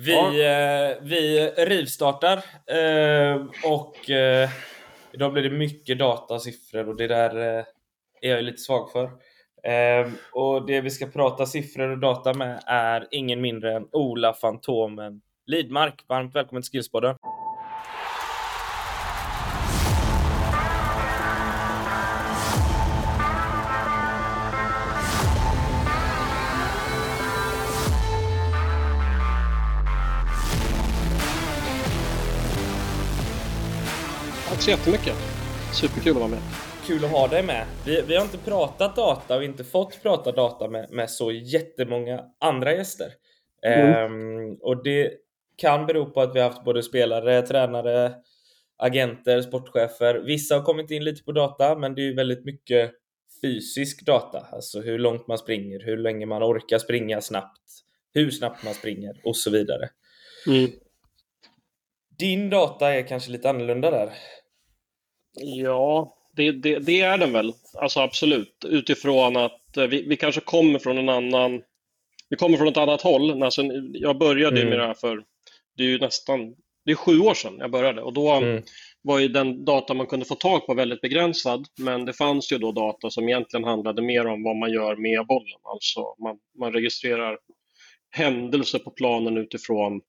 Vi, ja. eh, vi rivstartar eh, och eh, idag blir det mycket data och siffror och det där eh, är jag lite svag för. Eh, och det vi ska prata siffror och data med är ingen mindre än Ola Fantomen Lidmark. Varmt välkommen till Skillspodden. Så jättemycket. Superkul att vara med. Kul att ha dig med. Vi, vi har inte pratat data och inte fått prata data med, med så jättemånga andra gäster. Mm. Ehm, och det kan bero på att vi har haft både spelare, tränare, agenter, sportchefer. Vissa har kommit in lite på data, men det är ju väldigt mycket fysisk data, alltså hur långt man springer, hur länge man orkar springa snabbt, hur snabbt man springer och så vidare. Mm. Din data är kanske lite annorlunda där. Ja, det, det, det, är den väl. Alltså absolut. Utifrån att eh, vi, vi kanske kommer från en annan... Vi kommer från ett annat håll. Alltså, jag började mm. med det här för, det är ju nästan, det är sju år sedan jag började och då mm. var ju den data man kunde få tag på väldigt begränsad. Men det fanns ju då data som egentligen handlade mer om vad man gör med bollen. Alltså man, man registrerar händelser på planen utifrån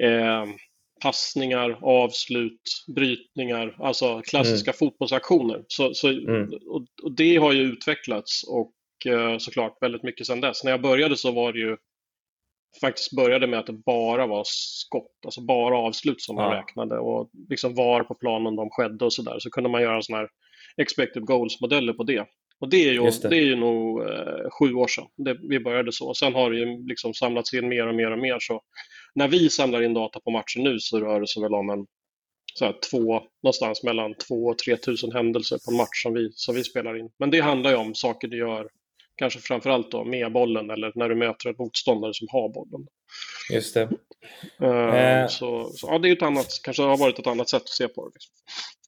eh, passningar, avslut, brytningar, alltså klassiska mm. fotbollsaktioner. Så, så mm. och, och, det har ju utvecklats och eh, såklart väldigt mycket sedan dess. När jag började så var det ju faktiskt började med att det bara var skott, alltså bara avslut som man ja. räknade och liksom var på planen de skedde och sådär. Så kunde man göra sådana här expected goals-modeller på det. Och det är ju, det. det. är ju nog eh, sju år sedan det, vi började så. Sen har det ju liksom samlats in mer och mer och mer. Så när vi samlar in data på matchen nu så rör det sig väl om en så här, två, någonstans mellan 2 och 3 tusen händelser på en match som vi, som vi spelar in. Men det handlar ju om saker du gör, kanske framförallt då med bollen eller när du möter en motståndare som har bollen. Just det. Uh, Så, så, ja, det är ett annat, kanske har varit ett annat sätt att se på det. Liksom.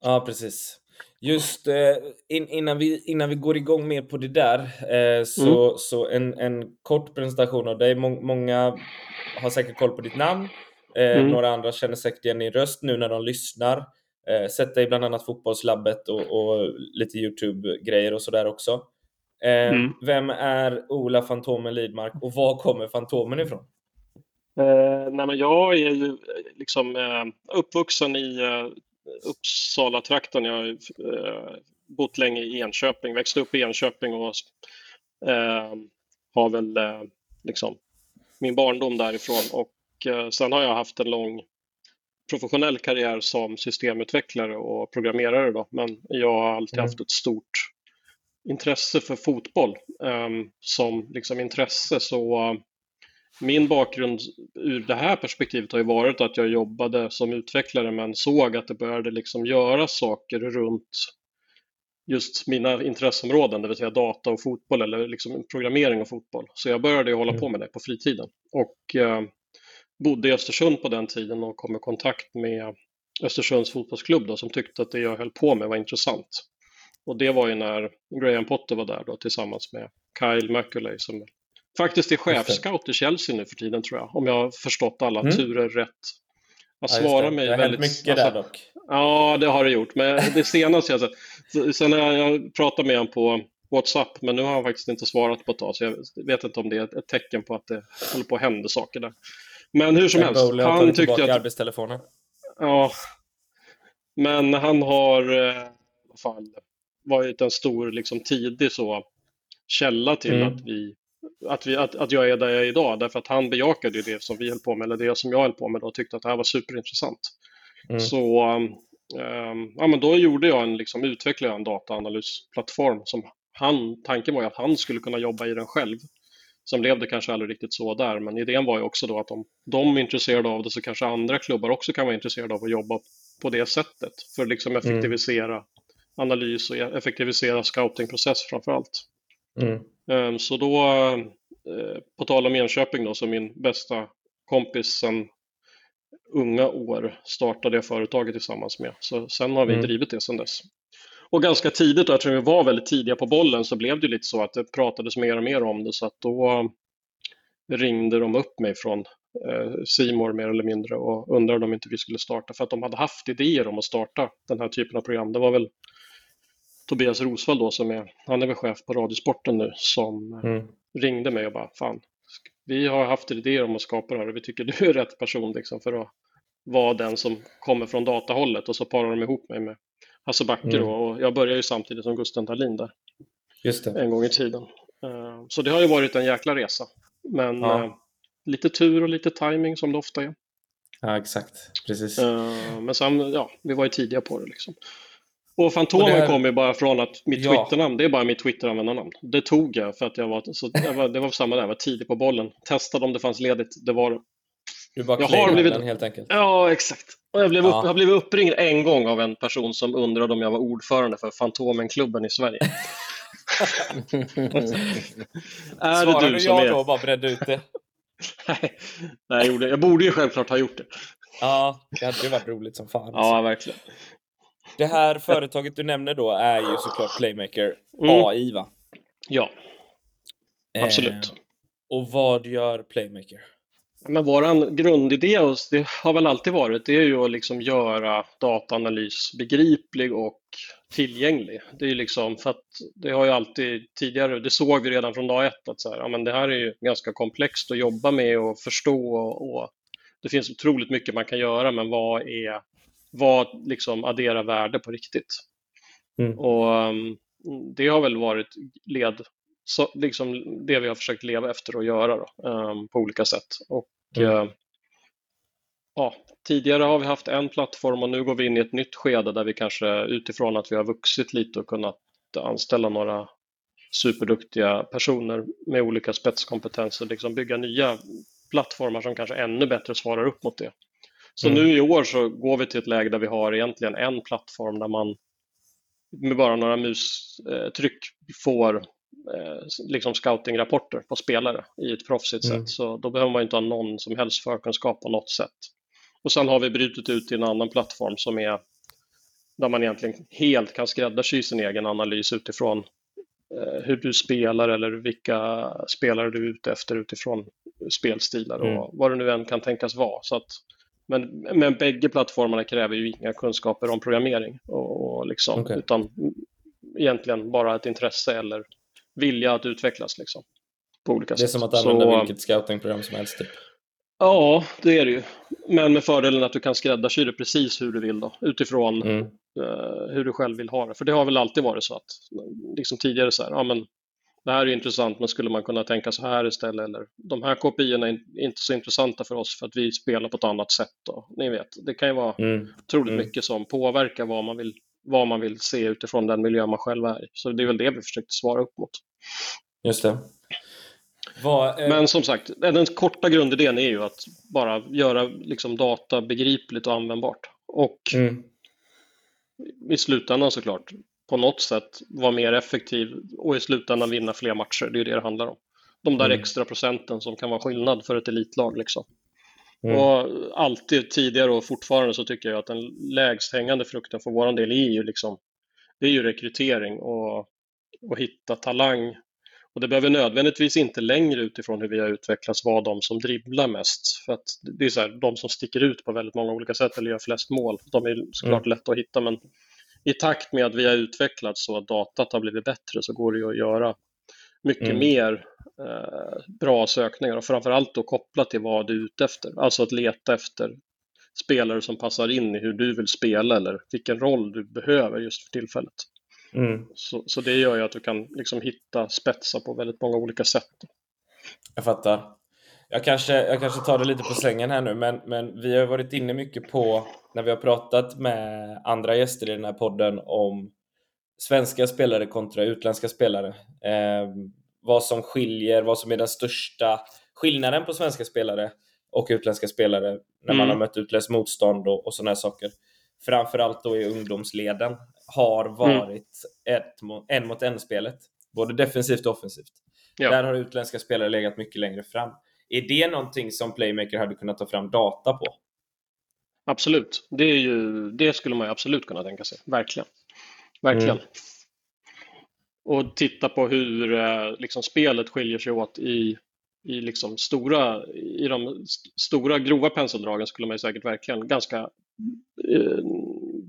Ja, precis. Just eh, in, innan, vi, innan vi går igång mer på det där, eh, så, mm. så en, en kort presentation av dig. Må, många har säkert koll på ditt namn. Eh, mm. Några andra känner säkert igen din röst nu när de lyssnar. Sett dig bland annat Fotbollslabbet och, och lite Youtube-grejer och sådär också. Mm. Vem är Ola Fantomen Lidmark och var kommer Fantomen ifrån? Eh, nej men jag är ju liksom eh, uppvuxen i eh, Uppsala-trakten. Jag har eh, bott länge i Enköping, växte upp i Enköping och eh, har väl eh, liksom min barndom därifrån. Och eh, sen har jag haft en lång professionell karriär som systemutvecklare och programmerare. Då. Men jag har alltid mm. haft ett stort intresse för fotboll. Um, som liksom intresse så min bakgrund ur det här perspektivet har ju varit att jag jobbade som utvecklare men såg att det började liksom göra saker runt just mina intresseområden, det vill säga data och fotboll eller liksom programmering och fotboll. Så jag började hålla mm. på med det på fritiden och eh, bodde i Östersund på den tiden och kom i kontakt med Östersunds fotbollsklubb då, som tyckte att det jag höll på med var intressant. Och det var ju när Graham Potter var där då, tillsammans med Kyle Macaulay som faktiskt är chefscout i Chelsea nu för tiden tror jag, om jag har förstått alla mm. turer rätt. Jag ja, svarar mig det har väldigt... mycket alltså, där dock. Ja, det har det gjort. Men det senaste jag sett. Sen har jag pratat med honom på WhatsApp, men nu har han faktiskt inte svarat på ett tag, så jag vet inte om det är ett tecken på att det håller på att hända saker där. Men hur som helst. Han tyckte att... arbetstelefonen. Ja. Men han har eh, i alla fall varit en stor, liksom tidig så källa till mm. att vi att, vi, att, att jag är där jag är idag, därför att han bejakade det som vi höll på med, eller det som jag höll på med då, och tyckte att det här var superintressant. Mm. Så um, ja, men då gjorde jag en, liksom, utvecklade en dataanalysplattform som han, tanken var ju att han skulle kunna jobba i den själv. Sen blev det kanske aldrig riktigt så där, men idén var ju också då att om de är intresserade av det så kanske andra klubbar också kan vara intresserade av att jobba på det sättet för att liksom mm. effektivisera mm. analys och effektivisera scoutingprocess framför allt. Mm. Ehm, så då, eh, på tal om Enköping då, så min bästa kompis sen unga år startade jag företaget tillsammans med. Så sen har vi mm. drivit det sedan dess. Och ganska tidigt, och tror vi var väldigt tidiga på bollen, så blev det lite så att det pratades mer och mer om det. Så att då ringde de upp mig från Simor mer eller mindre och undrade om inte vi skulle starta för att de hade haft idéer om att starta den här typen av program. Det var väl Tobias Rosvall då som är, han är väl chef på Radiosporten nu, som mm. ringde mig och bara fan, vi har haft idéer om att skapa det här och vi tycker du är rätt person liksom för att vara den som kommer från datahållet och så parar de ihop mig med Hasse Backe mm. och jag började ju samtidigt som Gusten Dahlin där. Just det. En gång i tiden. Eh, så det har ju varit en jäkla resa. Men ja. Eh, lite tur och lite timing som det ofta är. Ja, exakt. Precis. Eh, men sen, ja, vi var ju tidiga på det liksom. Och Fantomen här... kom ju bara från att mitt ja. Twitternamn, det är bara mitt Twitter-användarnamn. Det tog jag för att jag var, så jag var, det var samma där, jag var tidig på bollen. Testade om det fanns ledigt, det var det. Du bara jag har blivit... den helt enkelt? Ja, exakt. Och jag, blev ja. upp, jag har blivit uppringd en gång av en person som undrade om jag var ordförande för Fantomenklubben i Sverige. är det du som jag är... då och bara bredde ut det? nej, nej jag, gjorde, jag borde ju självklart ha gjort det. Ja, det hade ju varit roligt som fan. Ja, verkligen. Det här företaget du nämner då är ju såklart Playmaker mm. AI va? Ja, absolut. Eh, och vad gör Playmaker? Men vår grundidé det har väl alltid varit det är ju att liksom göra dataanalys begriplig och tillgänglig. Det är liksom för att det har ju alltid tidigare, det såg vi redan från dag ett att så här, ja, men det här är ju ganska komplext att jobba med och förstå och, och det finns otroligt mycket man kan göra men vad är vad liksom adderar värde på riktigt? Mm. Och um, det har väl varit led, så, liksom det vi har försökt leva efter och göra då, um, på olika sätt. Och mm. uh, ja, tidigare har vi haft en plattform och nu går vi in i ett nytt skede där vi kanske utifrån att vi har vuxit lite och kunnat anställa några superduktiga personer med olika spetskompetenser, liksom bygga nya plattformar som kanske ännu bättre svarar upp mot det. Så mm. nu i år så går vi till ett läge där vi har egentligen en plattform där man med bara några mustryck får eh, liksom scoutingrapporter på spelare i ett proffsigt mm. sätt. Så då behöver man inte ha någon som helst förkunskap på något sätt. Och sen har vi brutit ut till en annan plattform som är där man egentligen helt kan skräddarsy sin egen analys utifrån eh, hur du spelar eller vilka spelare du är ute efter utifrån spelstilar och mm. vad det nu än kan tänkas vara. Så att men, men bägge plattformarna kräver ju inga kunskaper om programmering och, och liksom, okay. utan egentligen bara ett intresse eller vilja att utvecklas liksom, på olika sätt. Det är sätt. som att använda Så, vilket scoutingprogram som helst? Typ. Ja, det är det ju. Men med fördelen att du kan skräddarsy det precis hur du vill då, utifrån mm. uh, hur du själv vill ha det. För det har väl alltid varit så att liksom tidigare så här, ja men det här är intressant men skulle man kunna tänka så här istället eller de här kopiorna är inte så intressanta för oss för att vi spelar på ett annat sätt. Då. Ni vet, det kan ju vara mm. otroligt mm. mycket som påverkar vad man, vill, vad man vill se utifrån den miljö man själv är i. Så det är väl det vi försökte svara upp mot. Just det. Vad, eh... Men som sagt, den korta grundidén är ju att bara göra liksom, data begripligt och användbart. Och mm. i slutändan såklart på något sätt vara mer effektiv och i slutändan vinna fler matcher. Det är det det handlar om. De där mm. extra procenten som kan vara skillnad för ett elitlag. Liksom. Mm. Och alltid tidigare och fortfarande så tycker jag att den lägst hängande frukten för vår del är ju, liksom, det är ju rekrytering och, och hitta talang. Och det behöver nödvändigtvis inte längre utifrån hur vi har utvecklats vara de som dribblar mest. För att det är så här, de som sticker ut på väldigt många olika sätt eller gör flest mål. De är såklart mm. lätta att hitta men i takt med att vi har utvecklats så att datat har blivit bättre så går det ju att göra mycket mm. mer eh, bra sökningar och framförallt då kopplat till vad du är ute efter. Alltså att leta efter spelare som passar in i hur du vill spela eller vilken roll du behöver just för tillfället. Mm. Så, så, det gör ju att du kan liksom hitta spetsar på väldigt många olika sätt. Jag fattar. Jag kanske, jag kanske tar det lite på sängen här nu, men, men vi har varit inne mycket på, när vi har pratat med andra gäster i den här podden om svenska spelare kontra utländska spelare. Eh, vad som skiljer, vad som är den största skillnaden på svenska spelare och utländska spelare när man mm. har mött utländskt motstånd och, och sådana här saker. Framförallt då i ungdomsleden har mm. varit mm. ett, en mot en-spelet, både defensivt och offensivt. Ja. Där har utländska spelare legat mycket längre fram. Är det någonting som Playmaker hade kunnat ta fram data på? Absolut, det, ju, det skulle man absolut kunna tänka sig. Verkligen. Verkligen. Mm. Och titta på hur eh, liksom, spelet skiljer sig åt i i liksom stora, i de stora grova penseldragen skulle man ju säkert verkligen ganska, eh,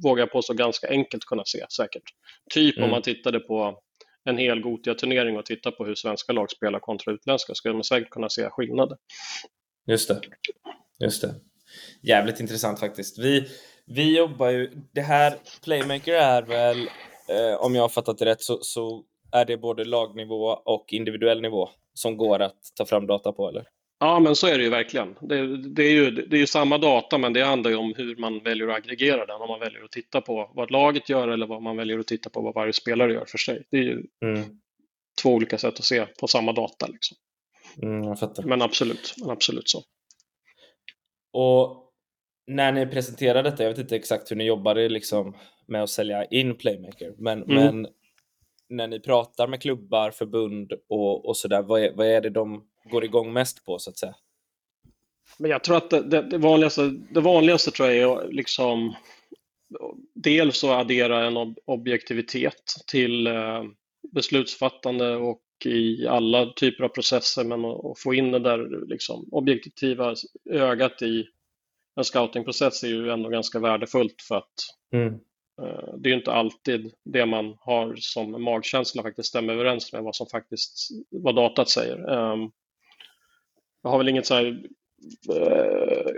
vågar jag påstå, ganska enkelt kunna se säkert. Typ mm. om man tittade på en hel Gotia-turnering och titta på hur svenska lag spelar kontra utländska skulle man säkert kunna se skillnader. Just det. Just det. Jävligt intressant faktiskt. Vi, vi jobbar ju, det här Playmaker är väl, eh, om jag har fattat det rätt, så, så är det både lagnivå och individuell nivå som går att ta fram data på, eller? Ja, men så är det ju verkligen. Det, det, är, ju, det är ju samma data, men det handlar ju om hur man väljer att aggregera den. Om man väljer att titta på vad laget gör eller vad man väljer att titta på vad varje spelare gör för sig. Det är ju mm. två olika sätt att se på samma data. Liksom. Mm. Men absolut, men absolut så. Och när ni presenterar detta, jag vet inte exakt hur ni jobbade liksom med att sälja in Playmaker, men, mm. men när ni pratar med klubbar, förbund och, och sådär, vad är, vad är det de går igång mest på så att säga? Men jag tror att det, det, det vanligaste, det vanligaste tror jag är liksom dels att addera en objektivitet till eh, beslutsfattande och i alla typer av processer men att få in det där liksom, objektiva ögat i en scoutingprocess är ju ändå ganska värdefullt för att mm. eh, det är ju inte alltid det man har som magkänsla faktiskt stämmer överens med vad som faktiskt, vad datat säger. Um, jag har väl inget så här eh,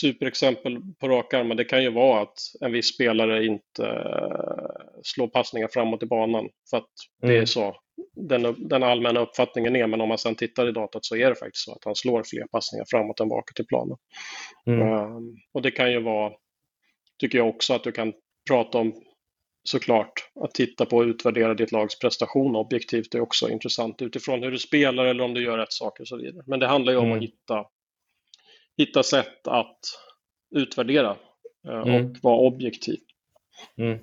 superexempel på rak arm, men det kan ju vara att en viss spelare inte eh, slår passningar framåt i banan för att mm. det är mm. så den, den allmänna uppfattningen är, men om man sedan tittar i datat så är det faktiskt så att han slår fler passningar framåt än bakåt i planen. Mm. Um, och det kan ju vara, tycker jag också, att du kan prata om såklart att titta på och utvärdera ditt lags prestation objektivt är också intressant utifrån hur du spelar eller om du gör rätt saker och så vidare. Men det handlar ju om mm. att hitta, hitta sätt att utvärdera uh, mm. och vara objektiv. Mm.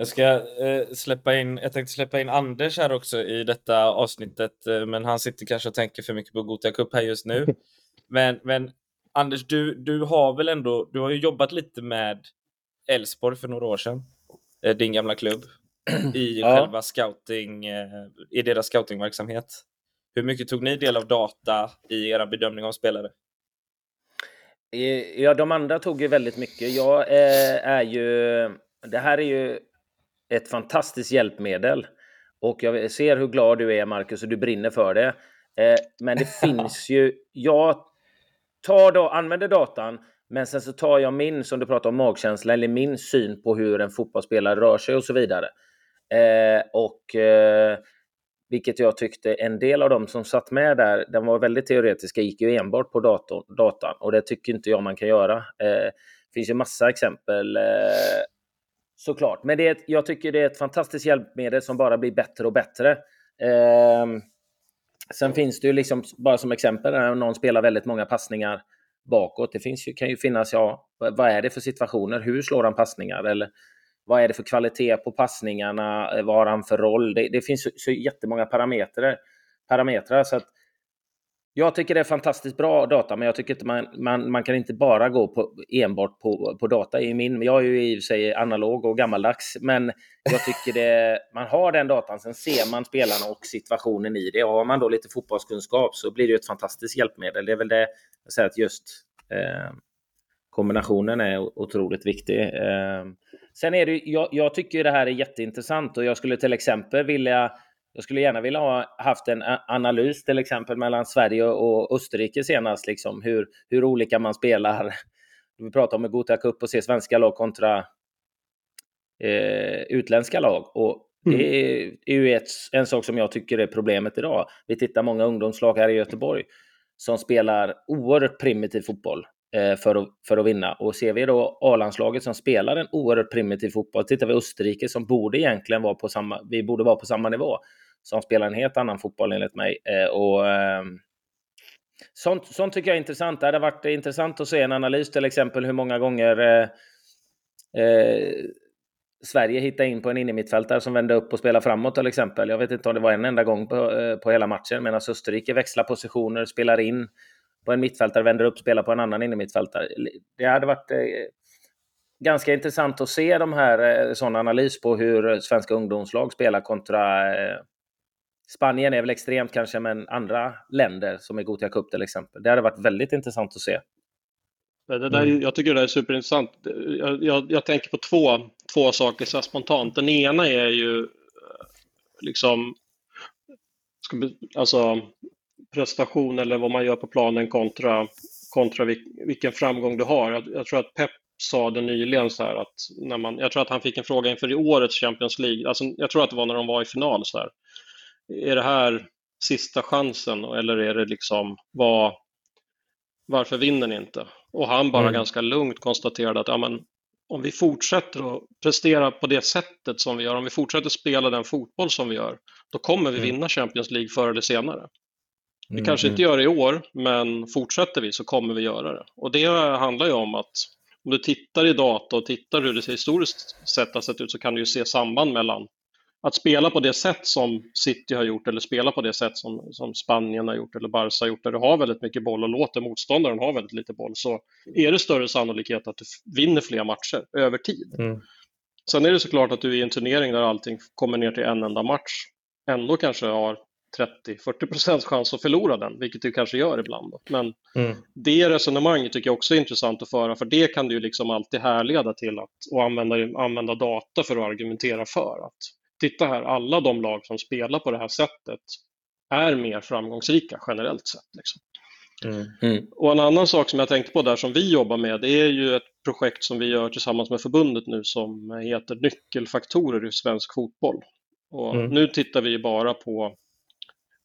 Jag ska eh, släppa in, jag tänkte släppa in Anders här också i detta avsnittet, eh, men han sitter kanske och tänker för mycket på Gothia Cup här just nu. Men, men Anders, du, du har väl ändå, du har ju jobbat lite med Elfsborg för några år sedan, eh, din gamla klubb, i ja. själva scouting, eh, i deras scoutingverksamhet. Hur mycket tog ni del av data i era bedömning av spelare? Eh, ja, de andra tog ju väldigt mycket. Jag eh, är ju... Det här är ju ett fantastiskt hjälpmedel. Och jag ser hur glad du är, Marcus, och du brinner för det. Eh, men det finns ju... Jag tar då, använder datan, men sen så tar jag min, som du pratar om, magkänsla, eller min syn på hur en fotbollsspelare rör sig och så vidare. Eh, och eh, vilket jag tyckte en del av dem som satt med där, den var väldigt teoretiska, gick ju enbart på datorn, datan och det tycker inte jag man kan göra. Eh, det finns ju massa exempel eh, såklart. Men det är jag tycker det är ett fantastiskt hjälpmedel som bara blir bättre och bättre. Eh, sen finns det ju liksom, bara som exempel, när någon spelar väldigt många passningar bakåt. Det finns ju, kan ju finnas, ja, vad är det för situationer? Hur slår han passningar? Eller vad är det för kvalitet på passningarna? Eh, vad har han för roll? Det, det finns så, så jättemånga parametrar. parametrar så att jag tycker det är fantastiskt bra data, men jag tycker inte man, man, man kan inte bara gå på, enbart på, på data. I min, jag är ju i och för sig analog och gammaldags, men jag tycker det, man har den datan, sen ser man spelarna och situationen i det. Och har man då lite fotbollskunskap så blir det ett fantastiskt hjälpmedel. Det är väl det jag säger att just eh, kombinationen är otroligt viktig. Eh, sen är det jag, jag tycker det här är jätteintressant och jag skulle till exempel vilja jag skulle gärna vilja ha haft en analys till exempel mellan Sverige och Österrike senast, liksom, hur, hur olika man spelar. Vi pratar om Gothia Cup och se svenska lag kontra eh, utländska lag. Och det mm. är, är ju ett, en sak som jag tycker är problemet idag. Vi tittar många ungdomslag här i Göteborg som spelar oerhört primitiv fotboll eh, för, att, för att vinna. Och ser vi då A-landslaget som spelar en oerhört primitiv fotboll, tittar vi Österrike som borde egentligen vara på samma, vi borde vara på samma nivå, som spelar en helt annan fotboll enligt mig. Eh, och, eh, sånt, sånt tycker jag är intressant. Det hade varit intressant att se en analys till exempel hur många gånger eh, eh, Sverige hittade in på en innermittfältare som vände upp och spelade framåt till exempel. Jag vet inte om det var en enda gång på, eh, på hela matchen, medan alltså Österrike växlar positioner, spelar in på en mittfältare, vänder upp, spelar på en annan innermittfältare. Det hade varit eh, ganska intressant att se de här, eh, sån analys på hur svenska ungdomslag spelar kontra eh, Spanien är väl extremt kanske, men andra länder som är Gothia Cup till exempel. Det hade varit väldigt intressant att se. Det där, mm. Jag tycker det är superintressant. Jag, jag, jag, tänker på två, två saker så spontant. Den ena är ju liksom alltså prestation eller vad man gör på planen kontra, kontra vilken framgång du har. Jag, jag tror att Pep sa det nyligen så här att när man, jag tror att han fick en fråga inför i årets Champions League, alltså jag tror att det var när de var i final så här. Är det här sista chansen eller är det liksom vad, varför vinner ni inte? Och han bara mm. ganska lugnt konstaterade att ja, men, om vi fortsätter att prestera på det sättet som vi gör, om vi fortsätter spela den fotboll som vi gör, då kommer vi mm. vinna Champions League förr eller senare. Vi mm. kanske inte gör det i år, men fortsätter vi så kommer vi göra det. Och det handlar ju om att om du tittar i data och tittar hur det historiskt sett har sett ut så kan du ju se samband mellan att spela på det sätt som City har gjort eller spela på det sätt som, som Spanien har gjort eller Barca har gjort, där du har väldigt mycket boll och låter motståndaren ha väldigt lite boll, så är det större sannolikhet att du vinner fler matcher över tid. Mm. Sen är det såklart att du i en turnering där allting kommer ner till en enda match ändå kanske har 30-40 procents chans att förlora den, vilket du kanske gör ibland. Men mm. det resonemanget tycker jag också är intressant att föra, för det kan du ju liksom alltid härleda till att och använda, använda data för att argumentera för. att Titta här, alla de lag som spelar på det här sättet är mer framgångsrika generellt sett. Liksom. Mm. Mm. Och en annan sak som jag tänkte på där som vi jobbar med, det är ju ett projekt som vi gör tillsammans med förbundet nu som heter Nyckelfaktorer i svensk fotboll. Och mm. Nu tittar vi bara på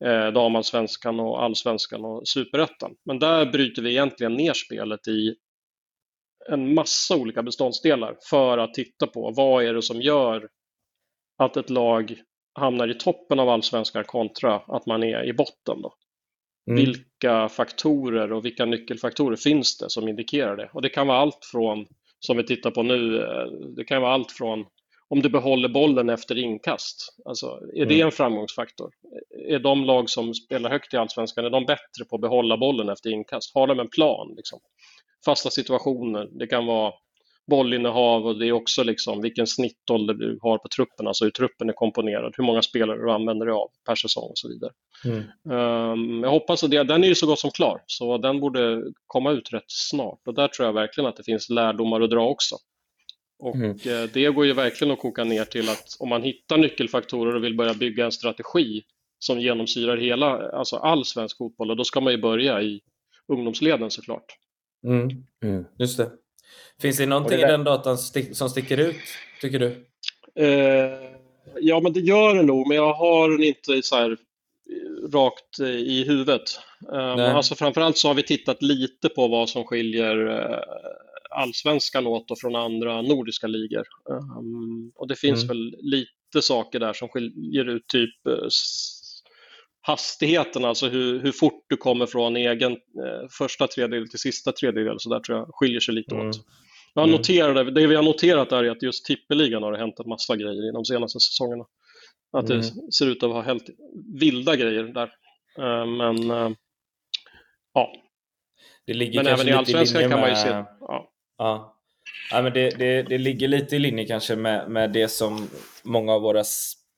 eh, damallsvenskan och allsvenskan och superettan. Men där bryter vi egentligen ner spelet i en massa olika beståndsdelar för att titta på vad är det som gör att ett lag hamnar i toppen av allsvenskan kontra att man är i botten. Då. Mm. Vilka faktorer och vilka nyckelfaktorer finns det som indikerar det? Och det kan vara allt från, som vi tittar på nu, eh, det kan vara allt från om du behåller bollen efter inkast. Alltså, är mm. det en framgångsfaktor? Är de lag som spelar högt i allsvenskan, är de bättre på att behålla bollen efter inkast? Har de en plan? Liksom? Fasta situationer, det kan vara bollinnehav och det är också liksom vilken snittålder du har på truppen, alltså hur truppen är komponerad, hur många spelare du använder dig av per säsong och så vidare. Mm. Um, jag hoppas att det, den är ju så gott som klar, så den borde komma ut rätt snart och där tror jag verkligen att det finns lärdomar att dra också. Och mm. Eh, det går ju verkligen att koka ner till att om man hittar nyckelfaktorer och vill börja bygga en strategi som genomsyrar hela, alltså all svensk fotboll, då ska man ju börja i ungdomsleden såklart. Mm. Mm. Just det. Finns det någonting det där... i den datan som sticker ut, tycker du? Eh, ja, men det gör det nog, men jag har den inte så här eh, rakt i huvudet. Um, alltså framförallt så har vi tittat lite på vad som skiljer uh, allsvenskan åt och från andra nordiska ligor. Um, och det finns mm. väl lite saker där som skiljer ut typ hastigheten, alltså hur, hur fort du kommer från egen uh, första tredjedel till sista tredjedel, så där tror jag skiljer sig lite mm. åt. Jag mm. noterade, det vi har noterat är att just tippeligan har det hänt en massa grejer i de senaste säsongerna. Att mm. det ser ut att vara helt vilda grejer där. Uh, men ja, men även i allsvenskan kan man ju se... Ja. Ja. ja men det, det, det ligger lite i linje kanske med, med det som många av våra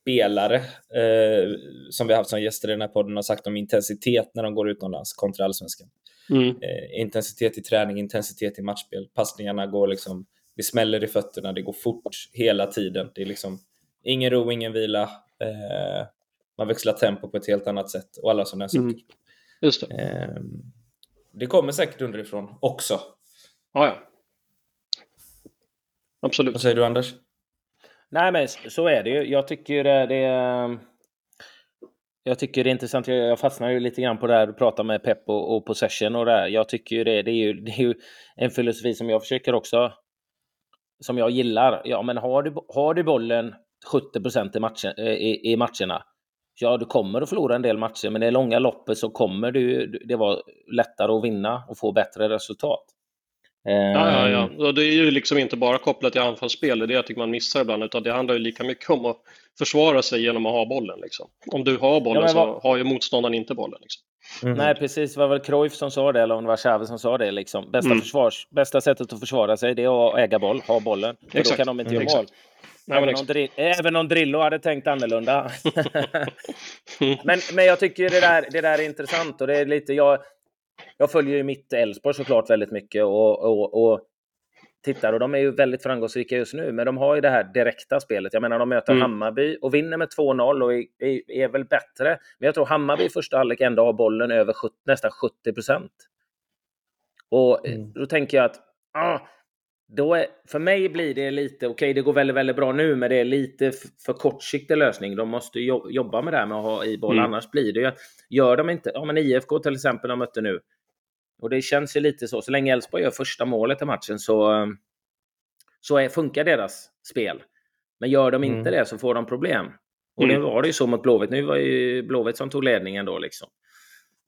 spelare eh, som vi haft som gäster i den här podden har sagt om intensitet när de går utomlands kontra allsvenskan. Mm. Eh, intensitet i träning, intensitet i matchspel. Passningarna går liksom, det smäller i fötterna, det går fort hela tiden. Det är liksom ingen ro, ingen vila. Eh, man växlar tempo på ett helt annat sätt och alla sådana saker. Mm. Just det. Eh, det kommer säkert underifrån också. Ja, ja. Absolut. Vad säger du Anders? Nej men så är det ju. Jag tycker eh, det är... Jag tycker det är intressant. Jag fastnar ju lite grann på det här du pratar med Pep och, och possession och det här. Jag tycker det, det, är ju, det är ju en filosofi som jag försöker också som jag gillar. Ja, men har du, har du bollen 70 procent i, matchen, eh, i, i matcherna, ja, du kommer att förlora en del matcher, men i det långa loppet så kommer du, det vara lättare att vinna och få bättre resultat. Ja, ja, ja. Ehm. Det är ju liksom inte bara kopplat till anfallsspel, det är det jag tycker man missar ibland, utan det handlar ju lika mycket om att försvara sig genom att ha bollen. Liksom. Om du har bollen ja, så har ju motståndaren inte bollen. Liksom. Mm. Nej, precis. Det var väl Cruyff som sa det, eller om det var Chavez som sa det. Liksom. Bästa, mm. försvars, bästa sättet att försvara sig det är att äga boll, ha bollen. För då kan de inte mm. göra mål. Även om, Dri även om Drillo hade tänkt annorlunda. men, men jag tycker det där, det där är intressant och det är lite, jag, jag följer ju mitt Elfsborg såklart väldigt mycket och, och, och tittar och de är ju väldigt framgångsrika just nu, men de har ju det här direkta spelet. Jag menar, de möter mm. Hammarby och vinner med 2-0 och är, är, är, väl bättre. Men jag tror Hammarby i första halvlek ändå har bollen över 70, nästan 70 procent. Och mm. då tänker jag att ah, då är, för mig blir det lite, okej okay, det går väldigt, väldigt bra nu, men det är lite för kortsiktig lösning. De måste jobba med det här med att ha i boll, mm. annars blir det ju att gör de inte, ja men IFK till exempel de mötte nu, och det känns ju lite så, så länge Elfsborg gör första målet i matchen så, så är, funkar deras spel. Men gör de inte mm. det så får de problem. Och mm. nu var det ju så mot Blåvitt, nu var det ju Blåvitt som tog ledningen då liksom.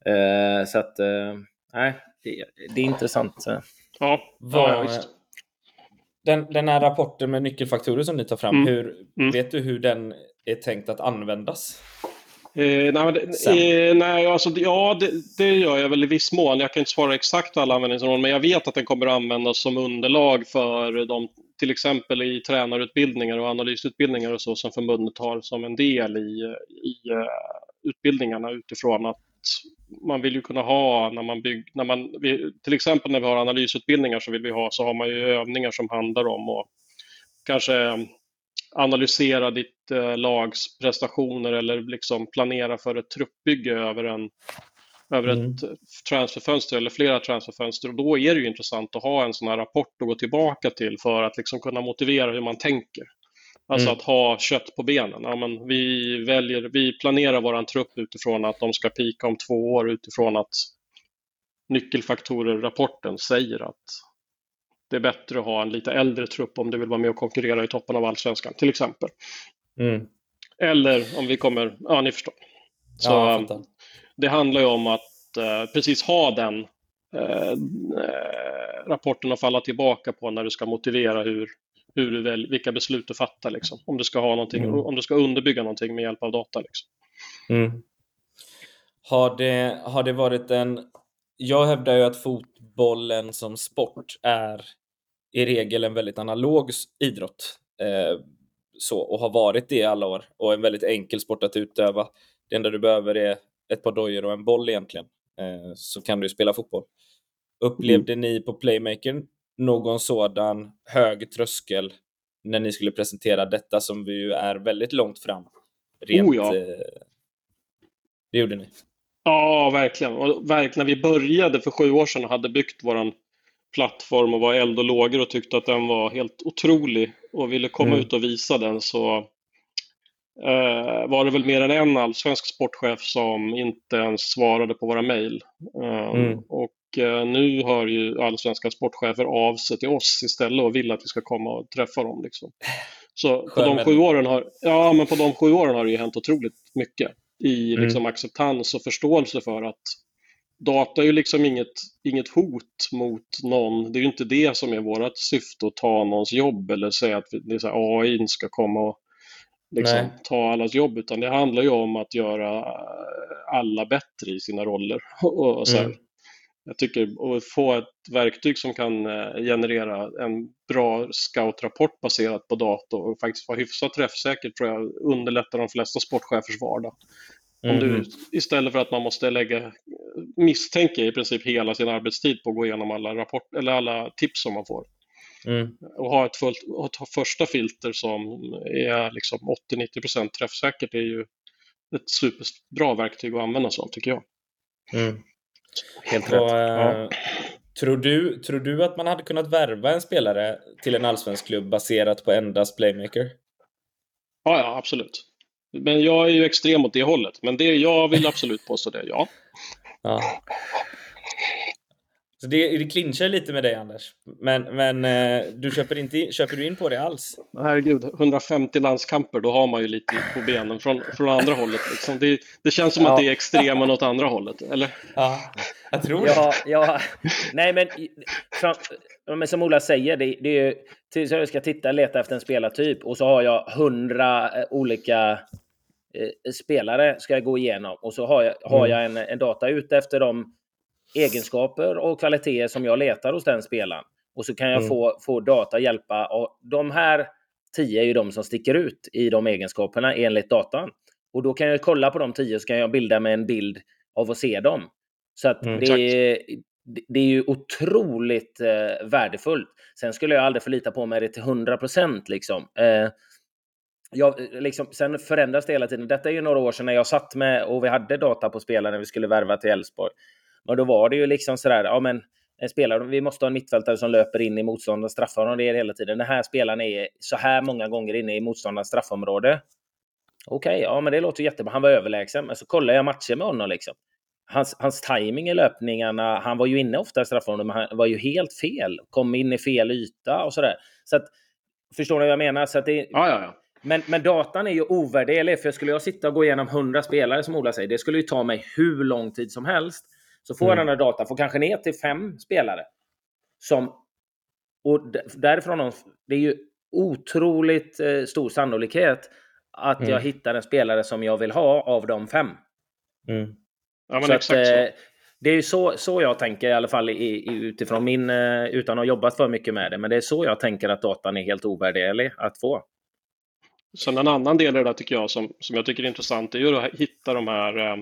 Uh, så att, uh, nej, det, det, är intressant. Ja, Var, ja visst den, den här rapporten med nyckelfaktorer som ni tar fram, mm. Hur, mm. vet du hur den är tänkt att användas? Eh, nej, eh, nej, alltså, ja, det, det, gör jag väl i viss mån. Jag kan inte svara exakt alla användningsområden, men jag vet att den kommer att användas som underlag för de, till exempel i tränarutbildningar och analysutbildningar och så som förbundet har som en del i, i uh, utbildningarna utifrån att man vill ju kunna ha när man bygger, när man, till exempel när vi har analysutbildningar så vill vi ha, så har man ju övningar som handlar om att kanske analysera ditt eh, lags prestationer eller liksom planera för ett truppbygge över, en, över mm. ett transferfönster eller flera transferfönster. Och då är det ju intressant att ha en sån här rapport att gå tillbaka till för att liksom kunna motivera hur man tänker. Alltså mm. att ha kött på benen. Ja, men vi, väljer, vi planerar vår trupp utifrån att de ska pika om två år utifrån att nyckelfaktorer-rapporten säger att det är bättre att ha en lite äldre trupp om du vill vara med och konkurrera i toppen av allsvenskan, till exempel. Mm. Eller om vi kommer, ja ni förstår. Så ja, det handlar ju om att eh, precis ha den eh, eh, rapporten att falla tillbaka på när du ska motivera hur, hur du väl, vilka beslut du fattar, liksom. om, du ska ha någonting, mm. om du ska underbygga någonting med hjälp av data. Liksom. Mm. Har, det, har det varit en... Jag hävdar ju att fotbollen som sport är i regel en väldigt analog idrott. Eh, så, och har varit det i alla år och en väldigt enkel sport att utöva. Det enda du behöver är ett par dojor och en boll egentligen, eh, så kan du spela fotboll. Upplevde mm. ni på Playmaker någon sådan hög tröskel när ni skulle presentera detta som vi ju är väldigt långt fram? Rent, oh ja. Eh, det gjorde ni. Ja, verkligen. Och verkligen, när vi började för sju år sedan och hade byggt vår plattform och var eld och lågor och tyckte att den var helt otrolig och ville komma mm. ut och visa den så eh, var det väl mer än en allsvensk sportchef som inte ens svarade på våra mejl. Eh, mm. Och nu hör ju allsvenska sportchefer av sig till oss istället och vill att vi ska komma och träffa dem. Liksom. Så på de, sju åren har, ja, men på de sju åren har det ju hänt otroligt mycket i mm. liksom, acceptans och förståelse för att data är ju liksom inget, inget hot mot någon. Det är ju inte det som är vårt syfte att ta någons jobb eller säga att det är så här, AI ska komma och liksom, ta allas jobb, utan det handlar ju om att göra alla bättre i sina roller. och, så mm jag tycker att få ett verktyg som kan eh, generera en bra scoutrapport baserat på dator och faktiskt vara hyfsat träffsäker tror jag underlättar de flesta sportchefers vardag. Mm. Om du, mm. istället för att man måste lägga, misstänka i princip hela sin arbetstid på att gå igenom alla, rapport, eller alla tips som man får. Mm. Och ha ett, fullt, ett första filter som är liksom 80-90% träffsäkert är ju ett superbra verktyg att använda sig av tycker jag. Mm. Helt rätt. Och, ja. Eh, tror, du, tror du att man hade kunnat värva en spelare till en allsvensk klubb baserat på endast playmaker? Ja, ja, absolut. Men jag är ju extrem åt det hållet. Men det, jag vill absolut påstå det, ja. ja. Så det, det clinchar lite med dig Anders. Men, men eh, du köper, inte, köper du in på det alls? Herregud, 150 landskamper, då har man ju lite på benen från, från andra hållet. Liksom. Det, det, känns som ja. att det är extrema åt andra hållet, eller? Ja, jag tror det. Ja, nej men, men som Ola säger, det, det är ju tills jag ska titta och leta efter en spelartyp och så har jag hundra eh, olika eh, spelare ska jag gå igenom och så har jag, har Mm. jag en, en data ute efter de egenskaper och kvaliteter som jag letar hos den spelaren. Och så kan jag Mm. få, få data hjälpa. Och de här tio är ju de som sticker ut i de egenskaperna enligt datan. Och då kan jag kolla på de tio så kan jag bilda mig en bild av att se dem. Så att Mm, det, är, det- är ju otroligt eh, värdefullt. Sen skulle jag aldrig förlita på mig det till 100 procent. Liksom. Eh, jag, liksom, sen förändras det hela tiden. Detta är ju några år sedan när jag satt med och vi hade data på spelare när vi skulle värva till Elfsborg. Men då var det ju liksom sådär, ja men en spelare, vi måste ha en mittfältare som löper in i motståndarens straffområde hela tiden. Den här spelaren är så här många gånger inne i motståndarens straffområde. Okej, ja men det låter jättebra. Han var överlägsen. Men så kollar jag matcher med honom liksom. Hans, hans timing i löpningarna, han var ju inne ofta i straffområdet, men han var ju helt fel. Kom in i fel yta och sådär. Så att, förstår ni vad jag menar? Så att det, Ja, ja, ja. men, men datan är ju ovärderlig, för skulle jag sitta och gå igenom 100 spelare som Ola säger, det skulle ju ta mig hur lång tid som helst. Så får jag Mm. den här datan, får kanske ner till fem spelare. Som, och därifrån, det är ju otroligt eh, stor sannolikhet att Mm. jag hittar en spelare som jag vill ha av de fem. Mm. ja men så exakt att, så. eh, det är ju så, så jag tänker i alla fall i, i, utifrån min, eh, utan att ha jobbat för mycket med det. Men det är så jag tänker att datan är helt ovärderlig att få. Sen en annan del i det där tycker jag som, som jag tycker är intressant är ju att hitta de här eh,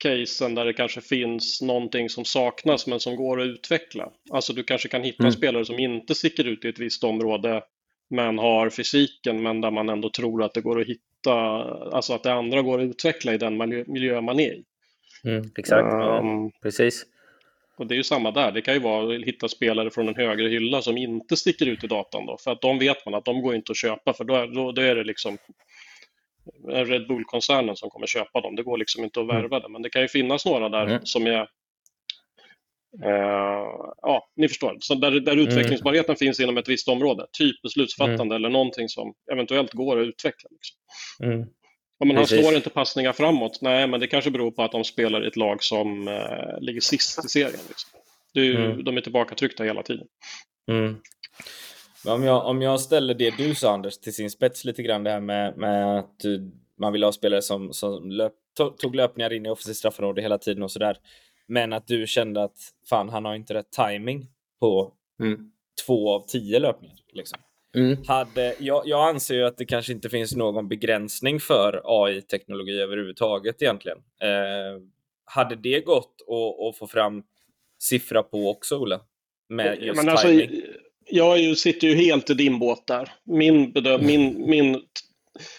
casen där det kanske finns någonting som saknas men som går att utveckla. Alltså du kanske kan hitta Mm. spelare som inte sticker ut i ett visst område men har fysiken men där man ändå tror att det går att hitta, alltså att det andra går att utveckla i den miljö, man är i. Mm. Exakt, ja, Um, precis. och det är ju samma där, det kan ju vara att hitta spelare från en högre hylla som inte sticker ut i datan då, för att de vet man att de går inte att köpa för då är, då, då är det liksom Red Bull-koncernen som kommer köpa dem. Det går liksom inte att värva det, men det kan ju finnas några där Mm. som är eh, ja, ni förstår. Så där, där utvecklingsbarheten finns inom ett visst område. Typ beslutsfattande eller någonting som eventuellt går att utveckla. Liksom. Mm. Ja, men han slår inte passningar framåt. Nej, men det kanske beror på att de spelar i ett lag som eh, ligger sist i serien. Liksom. Är ju, Mm. De är tillbakatryckta hela tiden. Om, jag, om jag ställer det du sa Anders till sin spets lite grann det här med, med att du, man vill ha spelare som, som löp, to, tog löpningar in i offensivt straffområde hela tiden och sådär. Men att du kände att fan, han har inte rätt timing på Mm. två av tio löpningar. Liksom. Mm. Hade, jag, jag anser ju att det kanske inte finns någon begränsning för AI-teknologi överhuvudtaget egentligen. Eh, hade det gått att, att få fram siffra på också, Ola? Med just men alltså, timing? Jag är ju, sitter ju helt i din båt där. Min, bedöm, min, min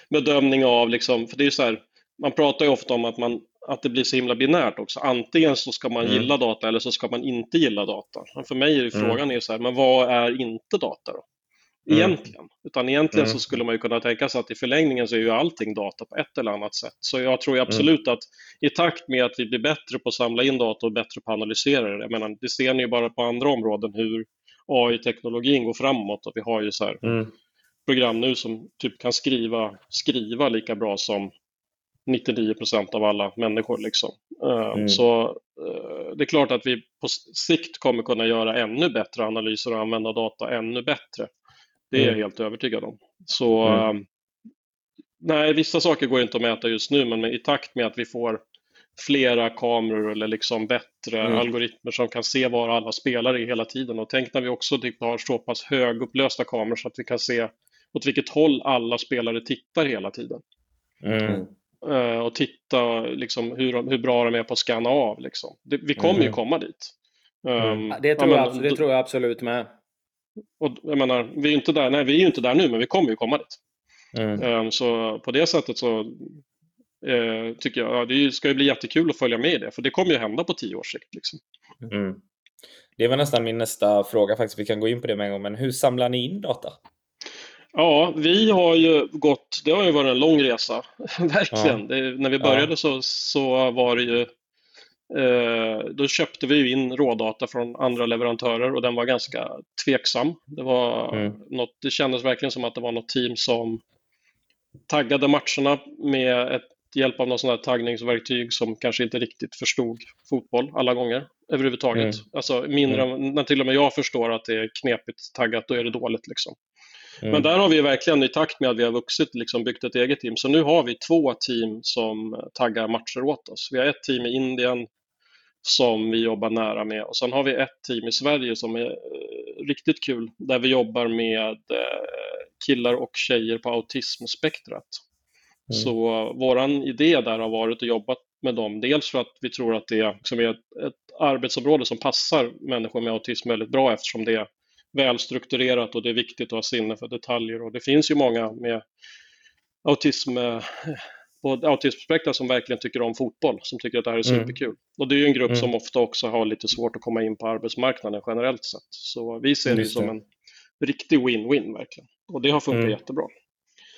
bedömning av, liksom, för det är så här, man pratar ju ofta om att, man, att det blir så himla binärt också. Antingen så ska man Mm. gilla data eller så ska man inte gilla data. Men för mig är ju Mm. frågan är så här, men vad är inte data då? Mm. Egentligen. Utan egentligen Mm. så skulle man ju kunna tänka sig att i förlängningen så är ju allting data på ett eller annat sätt. Så jag tror ju absolut att i takt med att vi blir bättre på att samla in data och bättre på att analysera det. Jag menar, det ser ni ju bara på andra områden hur AI-teknologin går framåt och vi har ju så här Mm. program nu som typ kan skriva, skriva lika bra som 99% av alla människor. Liksom. Eh, Mm. Så eh, det är klart att vi på sikt kommer kunna göra ännu bättre analyser och använda data ännu bättre. Det är jag Mm. helt övertygad om. Så Mm. eh, nej, vissa saker går inte att mäta just nu, men i takt med att vi får flera kameror eller liksom bättre Mm. algoritmer som kan se var alla spelare är hela tiden. Och tänk när vi också typ har så pass högupplösta kameror så att vi kan se åt vilket håll alla spelare tittar hela tiden. Mm. Eh, och titta liksom, hur, hur bra de är på att scanna av. Liksom. Det, vi kommer ju Mm. komma dit. Mm. Um, Det, tror ja, jag, men det då- tror jag absolut med. Och, jag menar, vi är ju inte där, nej, vi är ju inte där nu, men vi kommer ju komma dit. Mm. Um, så på det sättet så eh, tycker jag, ja, det ska ju bli jättekul att följa med i det, för det kommer ju hända på tio års sikt. Liksom. Mm. Det var nästan min nästa fråga faktiskt. Vi kan gå in på det med en gång. Men hur samlar ni in data? Ja, vi har ju gått, det har ju varit en lång resa, verkligen. Ja. Det, när vi började Ja. så, så var det ju, eh, då köpte vi in rådata från andra leverantörer och den var ganska tveksam. Det, var Mm. något, det kändes verkligen som att det var något team som taggade matcherna med ett hjälp av något sånt här taggningsverktyg som kanske inte riktigt förstod fotboll alla gånger överhuvudtaget. Mm. Alltså mindre, än- när till och med jag förstår att det är knepigt taggat, då är det dåligt liksom. Mm. Men där har vi verkligen i takt med att vi har vuxit liksom byggt ett eget team. Så nu har vi två team som taggar matcher åt oss. Vi har ett team i Indien som vi jobbar nära med och sen har vi ett team i Sverige som är eh, riktigt kul där vi jobbar med eh, killar och tjejer på autismspektrat. Mm. Så våran idé där har varit att jobba med dem. Dels för att vi tror att det liksom är ett, ett arbetsområde som passar människor med autism väldigt bra eftersom det är välstrukturerat och det är viktigt att ha sinne för detaljer. Och det finns ju många med autism på autismspektrat som verkligen tycker om fotboll, som tycker att det här är mm. superkul. Mm. Och det är ju en grupp mm. som ofta också har lite svårt att komma in på arbetsmarknaden generellt sett. Så vi ser det, det som en riktig win-win verkligen. Och det har funkat mm. jättebra.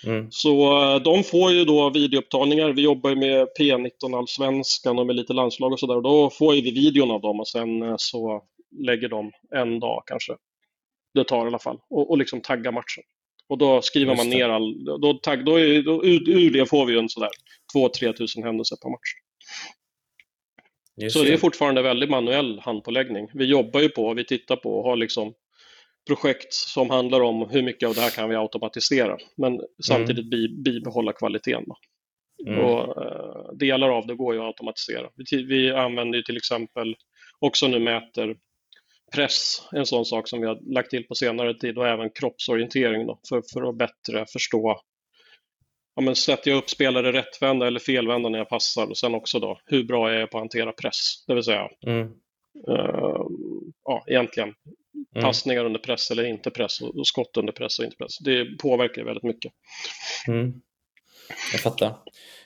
Mm. Så eh, de får ju då videoupptagningar. Vi jobbar ju med P19-allsvenskan och med lite landslag och sådär. Då får vi videon av dem och sen eh, så lägger de en dag kanske. Det tar i alla fall. Och, och liksom taggar matchen. Och då skriver man ner all... Då, tagg, då, är, då ur, ur, det får vi ju en sådär 2-3 tusen händelser per match. Just så det är fortfarande väldigt manuell handpåläggning. Vi jobbar ju på, vi tittar på och har liksom projekt som handlar om hur mycket av det här kan vi automatisera, men samtidigt bi, bibehålla kvaliteten. Mm. Och, uh, delar av det går ju att automatisera. Vi, vi använder ju till exempel också nu mäter press, en sån sak som vi har lagt till på senare tid och även kroppsorientering då, för, för att bättre förstå ja, men sätter jag upp spelare rättvända eller felvända när jag passar och sen också då hur bra jag är på att hantera press, det vill säga mm. uh, ja, egentligen Mm. Passningar under press eller inte press och skott under press och inte press. Det påverkar väldigt mycket. Mm. Jag fattar.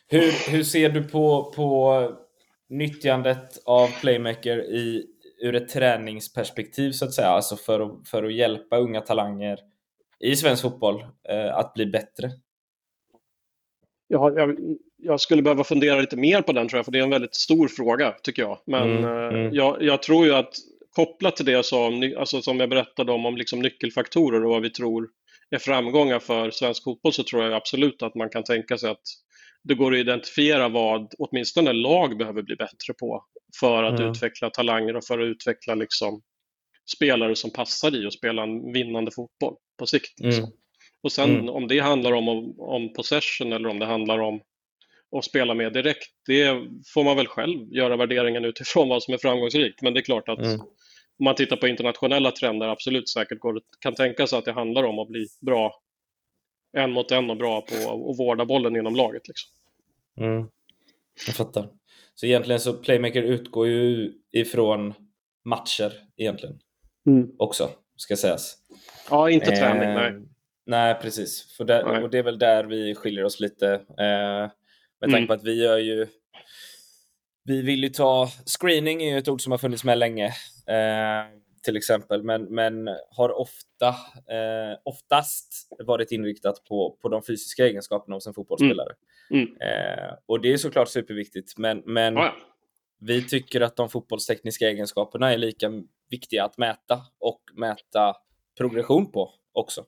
Hur, hur ser du på, på nyttjandet av Playmaker i, ur ett träningsperspektiv så att säga? Alltså för att, för att hjälpa unga talanger i svensk fotboll eh, att bli bättre? Ja, jag, jag, skulle behöva fundera lite mer på den tror jag, för det är en väldigt stor fråga tycker jag. Men mm, eh, mm. Jag, jag, tror ju att kopplat till det jag sa, alltså som jag berättade om, om liksom nyckelfaktorer och vad vi tror är framgångar för svensk fotboll så tror jag absolut att man kan tänka sig att det går att identifiera vad åtminstone lag behöver bli bättre på för att mm. utveckla talanger och för att utveckla liksom spelare som passar i att spela en vinnande fotboll på sikt. Liksom. Mm. Och sen mm. om det handlar om, om possession eller om det handlar om att spela med direkt, det får man väl själv göra värderingen utifrån vad som är framgångsrikt. Men det är klart att mm om man tittar på internationella trender absolut säkert går, kan tänka sig att det handlar om att bli bra en mot en och bra på att vårda bollen inom laget. Liksom. Mm. Jag fattar. Så egentligen så Playmaker utgår ju ifrån matcher egentligen mm. också, ska sägas. Ja, inte eh, träning, nej. Nej, precis. För det, nej. Och det är väl där vi skiljer oss lite. Eh, med tanke mm. på att vi gör ju vi vill ju ta, screening är ju ett ord som har funnits med länge eh, till exempel, men, men har ofta, eh, oftast varit inriktat på, på de fysiska egenskaperna hos en fotbollsspelare. Mm. Mm. Eh, och det är såklart superviktigt, men, men oh vi tycker att de fotbollstekniska egenskaperna är lika viktiga att mäta och mäta progression på också.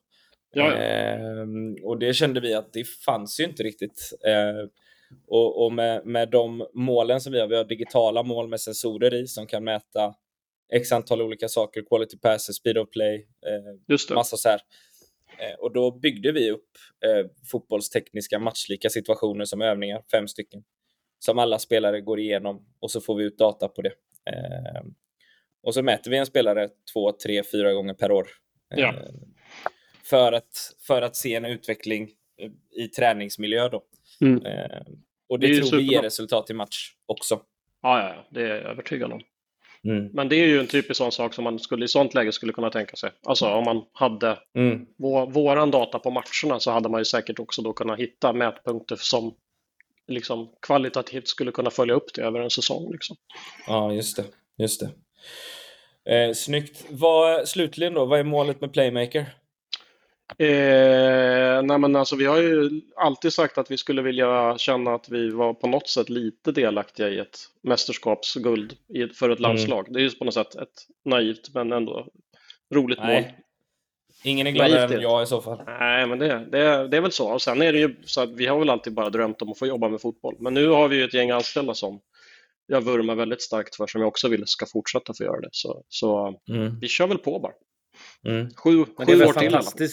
Ja, ja. Ehm, och det kände vi att det fanns ju inte riktigt. Eh, och, och med, med de målen som vi har, vi har digitala mål med sensorer i som kan mäta x antal olika saker, quality passes, speed of play, eh, massa så här. Eh, och då byggde vi upp eh, fotbollstekniska matchlika situationer som övningar, fem stycken, som alla spelare går igenom och så får vi ut data på det. Eh, och så mäter vi en spelare två, tre, fyra gånger per år. Ja. Eh, för, att, för att se en utveckling i träningsmiljö då. Mm. Eh, och det, det tror vi ger resultat i match också. Ja, ja, det är jag övertygad om. Mm. Men det är ju en typisk sån sak som man skulle, i sånt läge skulle kunna tänka sig. Alltså om man hade mm. vår, våran data på matcherna så hade man ju säkert också då kunnat hitta mätpunkter som liksom kvalitativt skulle kunna följa upp det över en säsong. Liksom. Ja, just det. Just det. Eh, snyggt. Vad, slutligen då, vad är målet med Playmaker? Eh, nej men alltså, vi har ju alltid sagt att vi skulle vilja känna att vi var på något sätt lite delaktiga i ett mästerskapsguld för ett mm. landslag. Mm. Det är ju på något sätt ett naivt men ändå roligt nej. mål. Ingen är gladare än jag i så fall. Nej, men det, det, det är väl så. Och sen är det ju så att vi har väl alltid bara drömt om att få jobba med fotboll. Men nu har vi ju ett gäng anställda som jag vurmar väldigt starkt för, som jag också vill ska fortsätta få göra det. Så, så mm. vi kör väl på bara. Mm. Sju, sju år till.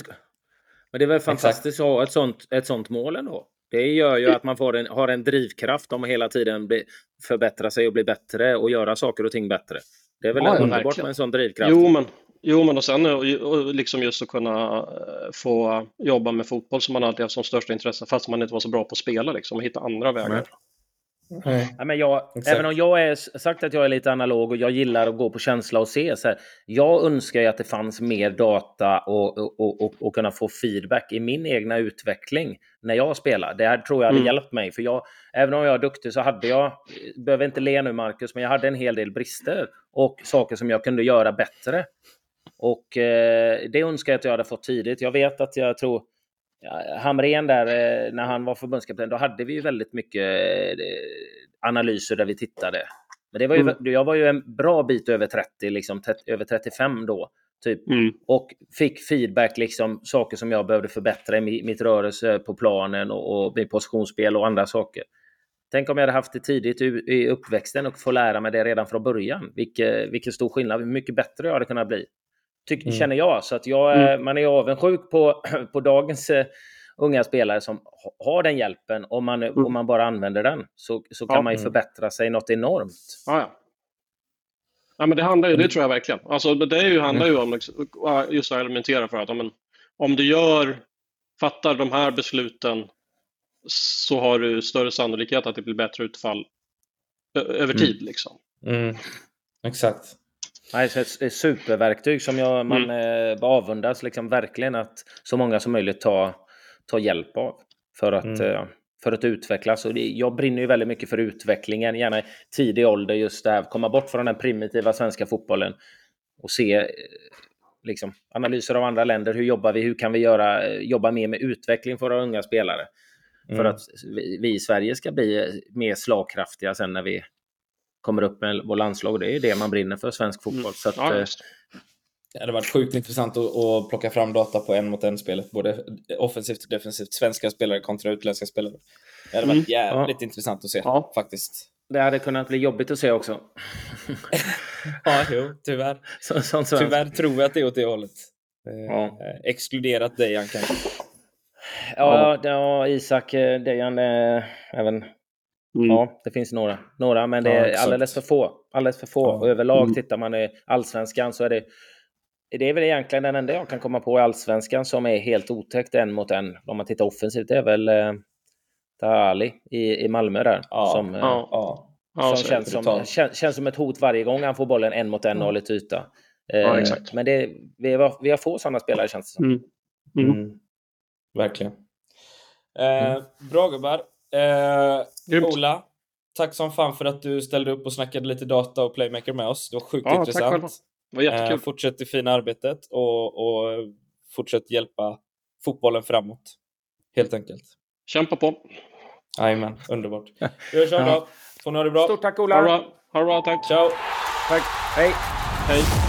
Men det är väl fantastiskt att ha ett sånt, ett sånt mål ändå? Det gör ju att man får en, har en drivkraft om att hela tiden bli, förbättra sig och bli bättre och göra saker och ting bättre. Det är väl ja, underbart verkligen. med en sån drivkraft? Jo, men, jo, men och sen och liksom just att kunna eh, få jobba med fotboll som man alltid haft som största intresse fast man inte var så bra på att spela liksom och hitta andra vägar. Nej. Ja, men jag, även om jag är sagt att jag är lite analog och jag gillar att gå på känsla och se. Så här, jag önskar ju att det fanns mer data och, och, och, och, kunna få feedback i min egna utveckling när jag spelar. Det här tror jag hade mm. hjälpt mig. För jag, även om jag är duktig så hade jag, behöver inte le nu Marcus, men jag hade en hel del brister och saker som jag kunde göra bättre. Och eh, det önskar jag att jag hade fått tidigt. Jag vet att jag tror Hamrén där, eh, när han var förbundskapten, då hade vi ju väldigt mycket eh, analyser där vi tittade. Men det var ju, mm. jag var ju en bra bit över 30, liksom, över 35 då. Typ. Mm. Och fick feedback, liksom, saker som jag behövde förbättra i mitt rörelse på planen och, och mitt positionsspel och andra saker. Tänk om jag hade haft det tidigt i uppväxten och få lära mig det redan från början. Vilke, vilken stor skillnad, hur mycket bättre jag hade kunnat bli. Tyck, mm. Känner jag. Så att jag, mm. man är avundsjuk på, på dagens uh, unga spelare som har den hjälpen. Om man, mm. om man bara använder den så, så kan ja. man ju förbättra sig något enormt. Ja, ja. ja men det, handlar, det tror jag verkligen. Alltså, det är ju, handlar ju om liksom, just att argumentera för att om, om du gör, fattar de här besluten så har du större sannolikhet att det blir bättre utfall över mm. tid. Liksom. Mm. Exakt. Nej, ett superverktyg som jag, man mm. eh, avundas liksom verkligen att så många som möjligt tar, tar hjälp av för att, mm. eh, för att utvecklas. Och det, jag brinner ju väldigt mycket för utvecklingen, gärna i tidig ålder, just det här, komma bort från den primitiva svenska fotbollen och se eh, liksom, analyser av andra länder. Hur jobbar vi? Hur kan vi göra, eh, jobba mer med utveckling för våra unga spelare? Mm. För att vi, vi i Sverige ska bli mer slagkraftiga sen när vi kommer upp med vår landslag. Det är det man brinner för, svensk fotboll. Mm. Så att, ja, eh, det hade varit sjukt intressant att, att, plocka fram data på en mot en spelet, både offensivt och defensivt, svenska spelare kontra utländska spelare. Det hade varit mm. jävligt ja. intressant att se, ja. faktiskt. Det hade kunnat bli jobbigt att se också. ja, jo, tyvärr. Så, som tyvärr tror jag att det är åt det hållet. Eh, ja. exkluderat Dejan kanske. Ja, ja, Isak, eh, Dejan, även Mm. Ja, det finns några. Några, men det är ja, alldeles för få. Alldeles för få. Ja. Och överlag mm. tittar man i allsvenskan så är det det är väl egentligen den enda jag kan komma på i allsvenskan som är helt otäckt en mot en. Om man tittar offensivt, det är väl eh, Tahali i, i Malmö där. Ja, som, eh, ja, ja. som, känns, som känns, känns, som ett hot varje gång han får bollen en mot en och har lite yta. Eh, men det, vi, har, vi har få sådana spelare känns det som. Mm. Mm. mm. Verkligen. Eh, mm. bra gubbar. Eh, Ola, tack som fan för att du ställde upp och snackade lite data och Playmaker med oss. Det var sjukt ja, intressant. Tack det var jättekul. Eh, fortsätt det fina arbetet och, och fortsätt hjälpa fotbollen framåt. Helt enkelt. Kämpa på. Jajamän, underbart. Vi hörs dag. Får ni ha det bra. Stort tack Ola. Ha det bra, ha det bra tack. Ciao. Tack. Hej. Hej.